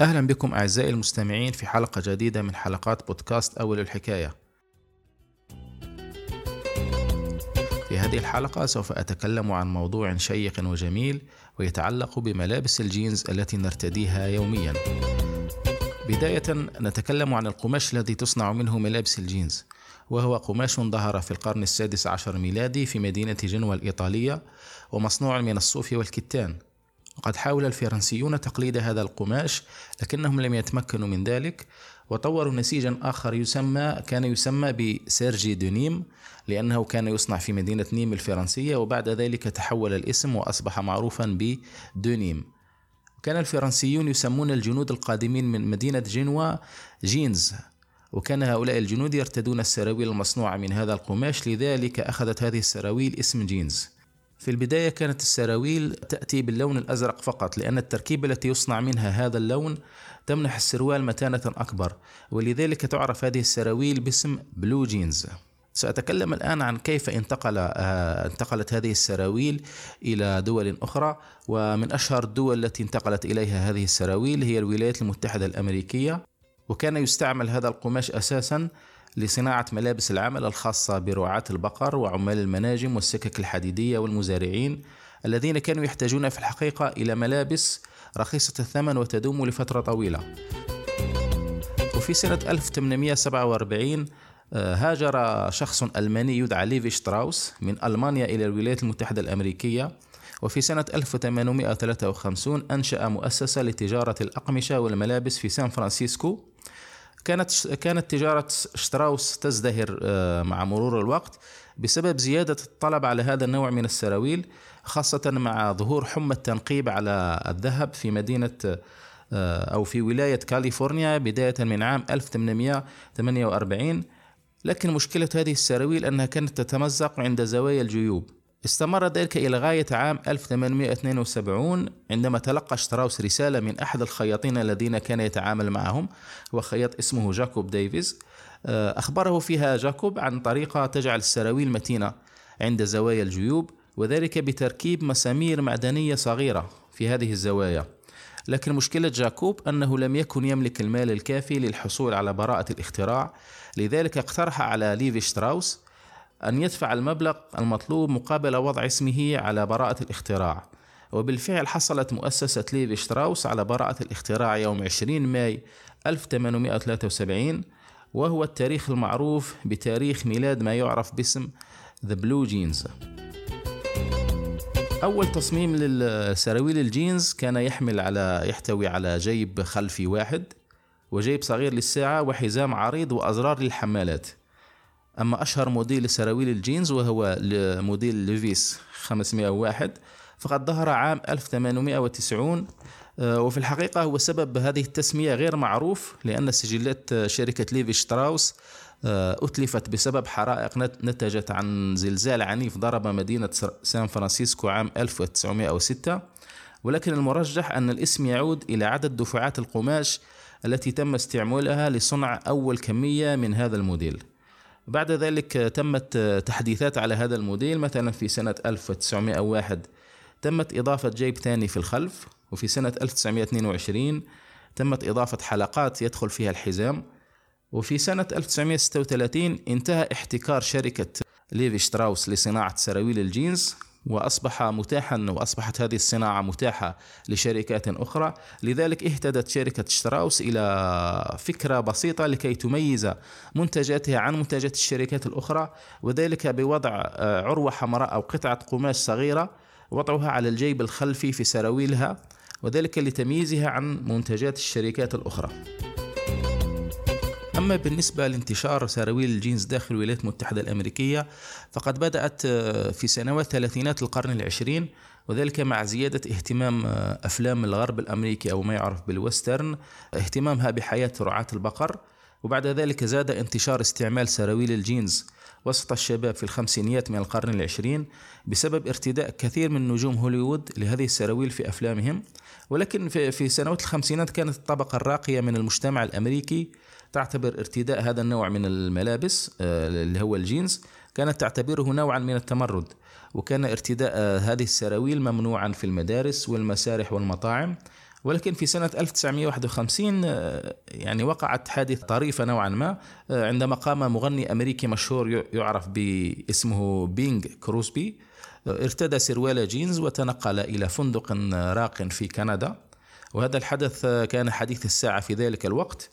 أهلا بكم أعزائي المستمعين في حلقة جديدة من حلقات بودكاست أول الحكاية. في هذه الحلقة سوف أتكلم عن موضوع شيق وجميل ويتعلق بملابس الجينز التي نرتديها يوميا. بداية نتكلم عن القماش الذي تصنع منه ملابس الجينز. وهو قماش ظهر في القرن السادس عشر ميلادي في مدينة جنوة الإيطالية ومصنوع من الصوف والكتان وقد حاول الفرنسيون تقليد هذا القماش لكنهم لم يتمكنوا من ذلك وطوروا نسيجا آخر يسمى كان يسمى ب serge de Nîmes لأنه كان يصنع في مدينة نيم الفرنسية وبعد ذلك تحول الاسم وأصبح معروفا بدونيم. كان الفرنسيون يسمون الجنود القادمين من مدينة جنوة جينز وكان هؤلاء الجنود يرتدون السراويل المصنوعة من هذا القماش لذلك أخذت هذه السراويل اسم جينز. في البداية كانت السراويل تأتي باللون الأزرق فقط لأن التركيبة التي يصنع منها هذا اللون تمنح السروال متانة أكبر ولذلك تعرف هذه السراويل باسم بلو جينز سأتكلم الآن عن كيف انتقل آه، انتقلت هذه السراويل إلى دول أخرى ومن أشهر الدول التي انتقلت إليها هذه السراويل هي الولايات المتحدة الأمريكية وكان يستعمل هذا القماش أساسا لصناعة ملابس العمل الخاصة برعاة البقر وعمال المناجم والسكك الحديدية والمزارعين الذين كانوا يحتاجون في الحقيقة إلى ملابس رخيصة الثمن وتدوم لفترة طويلة. وفي سنة 1847 آه، هاجر شخص ألماني يدعى ليفي شتراوس من ألمانيا إلى الولايات المتحدة الأمريكية وفي سنة 1853 أنشأ مؤسسة لتجارة الأقمشة والملابس في سان فرانسيسكو كانت كانت تجارة شتراوس تزدهر آه، مع مرور الوقت بسبب زيادة الطلب على هذا النوع من السراويل خاصة مع ظهور حمى التنقيب على الذهب في مدينة آه، أو في ولاية كاليفورنيا بداية من عام 1848 لكن مشكلة هذه السراويل أنها كانت تتمزق عند زوايا الجيوب. استمر ذلك إلى غاية عام 1872 عندما تلقى شتراوس رسالة من أحد الخياطين الذين كان يتعامل معهم هو خياط اسمه جاكوب ديفيز آه، أخبره فيها جاكوب عن طريقة تجعل السراويل متينة عند زوايا الجيوب وذلك بتركيب مسامير معدنية صغيرة في هذه الزوايا. لكن مشكلة جاكوب أنه لم يكن يملك المال الكافي للحصول على براءة الاختراع لذلك اقترح على ليفي شتراوس أن يدفع المبلغ المطلوب مقابل وضع اسمه على براءة الاختراع. وبالفعل حصلت مؤسسة ليفي شتراوس على براءة الاختراع يوم 20 ماي 1873 وهو التاريخ المعروف بتاريخ ميلاد ما يعرف باسم The Blue Jeans. أول تصميم للسراويل الجينز كان يحمل على يحتوي على جيب خلفي واحد وجيب صغير للساعة وحزام عريض وأزرار للحمالات. أما أشهر موديل لسراويل الجينز وهو موديل Levi's 501 فقد ظهر عام 1890 آه، وفي الحقيقة هو سبب هذه التسمية غير معروف لأن سجلات شركة ليفي شتراوس آه، أتلفت بسبب حرائق نتجت عن زلزال عنيف ضرب مدينة سان فرانسيسكو عام 1906 ولكن المرجح أن الاسم يعود إلى عدد دفعات القماش التي تم استعمالها لصنع أول كمية من هذا الموديل. بعد ذلك تمت تحديثات على هذا الموديل مثلا في سنة 1901 تمت إضافة جيب ثاني في الخلف وفي سنة 1922 تمت إضافة حلقات يدخل فيها الحزام وفي سنة 1936 انتهى احتكار شركة ليفي شتراوس لصناعة سراويل الجينز وأصبح متاحا وأصبحت هذه الصناعة متاحة لشركات أخرى. لذلك اهتدت شركة شتراوس إلى فكرة بسيطة لكي تميز منتجاتها عن منتجات الشركات الأخرى وذلك بوضع آه، عروة حمراء أو قطعة قماش صغيرة وضعها على الجيب الخلفي في سراويلها وذلك لتمييزها عن منتجات الشركات الأخرى. أما بالنسبة لانتشار سراويل الجينز داخل الولايات المتحدة الأمريكية. فقد بدأت آه، في سنوات ثلاثينات القرن العشرين وذلك مع زيادة اهتمام آه، أفلام الغرب الأمريكي أو ما يعرف بال western اهتمامها بحياة رعاة البقر. وبعد ذلك زاد انتشار استعمال سراويل الجينز وسط الشباب في الخمسينيات من القرن العشرين بسبب ارتداء كثير من نجوم هوليوود لهذه السراويل في أفلامهم. ولكن في سنوات الخمسينات كانت الطبقة الراقية من المجتمع الأمريكي تعتبر ارتداء هذا النوع من الملابس آه، اللي هو الجينز. كانت تعتبره نوعا من التمرد وكان ارتداء آه، هذه السراويل ممنوعا في المدارس والمسارح والمطاعم. ولكن في سنة 1951 يعني وقعت حادثة طريفة نوعا ما عندما قام مغني أمريكي مشهور يعرف باسمه بينغ كروسبي. ارتدى سروال جينز وتنقل إلى فندق راق في كندا. وهذا الحدث كان حديث الساعة في ذلك الوقت.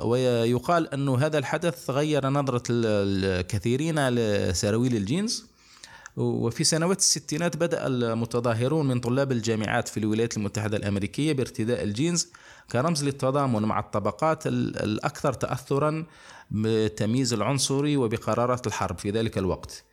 ويقال أن هذا الحدث غير نظرة الكثيرين لسراويل الجينز. وفي سنوات الستينات بدأ المتظاهرون من طلاب الجامعات في الولايات المتحدة الأمريكية بارتداء الجينز كرمز للتضامن مع الطبقات الأكثر تأثرا بالتمييز العنصري وبقرارات الحرب في ذلك الوقت.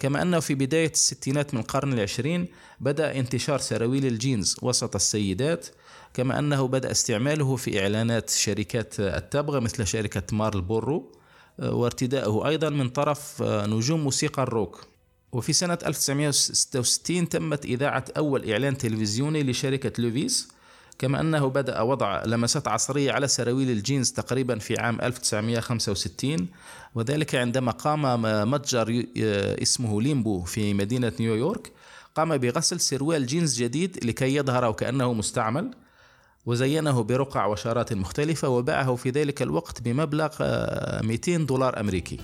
كما أنه في بداية الستينات من القرن العشرين بدأ انتشار سراويل الجينز وسط السيدات كما أنه بدأ استعماله في إعلانات شركات التبغ مثل شركة Marlboro آه، وارتداؤه أيضا من طرف آه، نجوم موسيقى الروك. وفي سنة 1966 تمت إذاعة أول إعلان تلفزيوني لشركة Levi's كما أنه بدأ وضع لمسات عصرية على سراويل الجينز تقريبا في عام 1965 وذلك عندما قام متجر اسمه Limbo في مدينة نيويورك قام بغسل سروال جينز جديد لكي يظهر وكأنه مستعمل وزينه برقع وشارات مختلفة وباعه في ذلك الوقت بمبلغ 200 دولار أمريكي.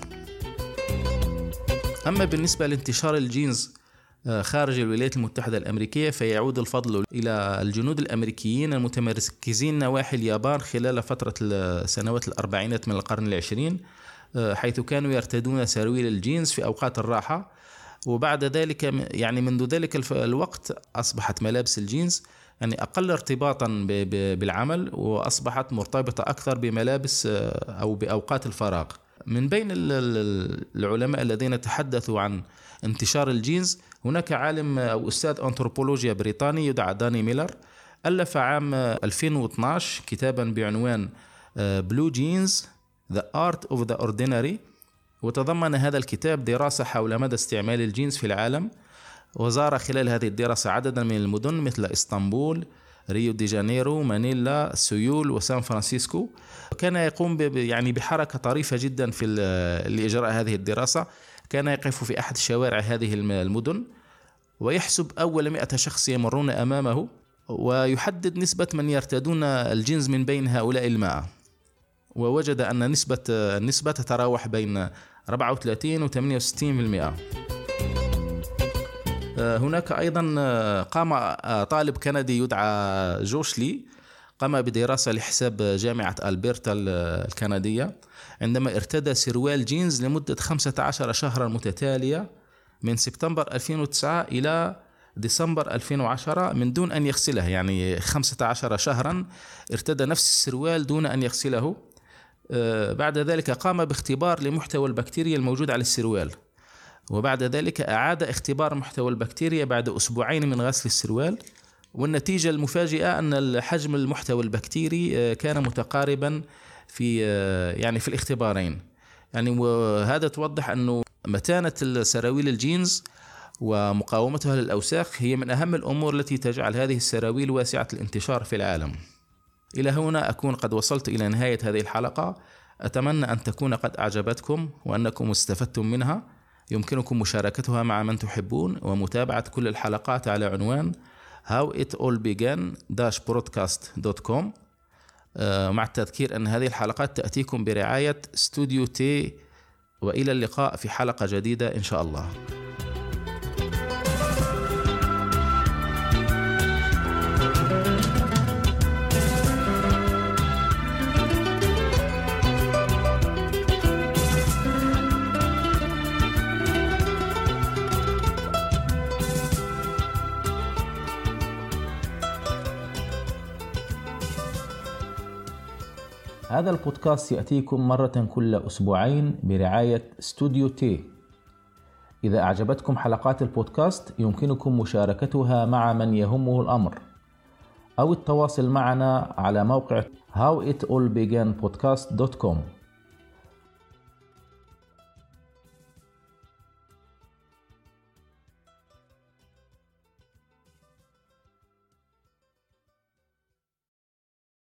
أما بالنسبة لانتشار الجينز آه، خارج الولايات المتحدة الأمريكية فيعود الفضل إلى الجنود الأمريكيين المتمركزين نواحي اليابان خلال فترة السنوات الأربعينات من القرن العشرين آه، حيث كانوا يرتدون سراويل الجينز في أوقات الراحة. وبعد ذلك يعني منذ ذلك الوقت أصبحت ملابس الجينز يعني أقل ارتباطا بالعمل وأصبحت مرتبطة أكثر بملابس آه، أو بأوقات الفراغ. من بين العلماء الذين تحدثوا عن انتشار الجينز هناك عالم أو أستاذ أنثروبولوجيا بريطاني يدعى داني ميلر. ألف عام 2012 كتابا بعنوان Blue Jeans The Art of the Ordinary. وتضمن هذا الكتاب دراسة حول مدى استعمال الجينز في العالم. وزار خلال هذه الدراسة عددا من المدن مثل إسطنبول ريو دي جانيرو مانيلا سيول وسان فرانسيسكو. كان يقوم يعني بحركة طريفة جدا في لإجراء هذه الدراسة. كان يقف في أحد شوارع هذه المدن ويحسب أول مئة شخص يمرون أمامه ويحدد نسبة من يرتدون الجنس من بين هؤلاء المائة ووجد أن نسبة النسبة تتراوح بين 34 و 68% آه، هناك أيضا آه، قام طالب كندي يدعى جوشلي قام بدراسة لحساب جامعة البرتا الكندية. عندما ارتدى سروال جينز لمدة 15 شهرا متتالية من سبتمبر 2009 إلى ديسمبر 2010 من دون أن يغسله. يعني 15 شهرا ارتدى نفس السروال دون أن يغسله. بعد ذلك قام باختبار لمحتوى البكتيريا الموجود على السروال. وبعد ذلك أعاد اختبار محتوى البكتيريا بعد أسبوعين من غسل السروال. والنتيجة المفاجئة أن حجم المحتوى البكتيري آه، كان متقاربا في آه، يعني في الاختبارين. يعني وهذا توضح أنه متانة السراويل الجينز ومقاومتها للأوساخ هي من أهم الأمور التي تجعل هذه السراويل واسعة الانتشار في العالم. إلى هنا أكون قد وصلت إلى نهاية هذه الحلقة. أتمنى أن تكون قد أعجبتكم وأنكم استفدتم منها. يمكنكم مشاركتها مع من تحبون ومتابعة كل الحلقات على عنوان howitallbegan-broadcast.com مع التذكير أن هذه الحلقات تأتيكم برعاية استوديو تي وإلى اللقاء في حلقة جديدة إن شاء الله. هذا البودكاست يأتيكم مرة كل أسبوعين برعاية استوديو تي إذا أعجبتكم حلقات البودكاست يمكنكم مشاركتها مع من يهمه الأمر. أو التواصل معنا على موقع howitallbeganpodcast.com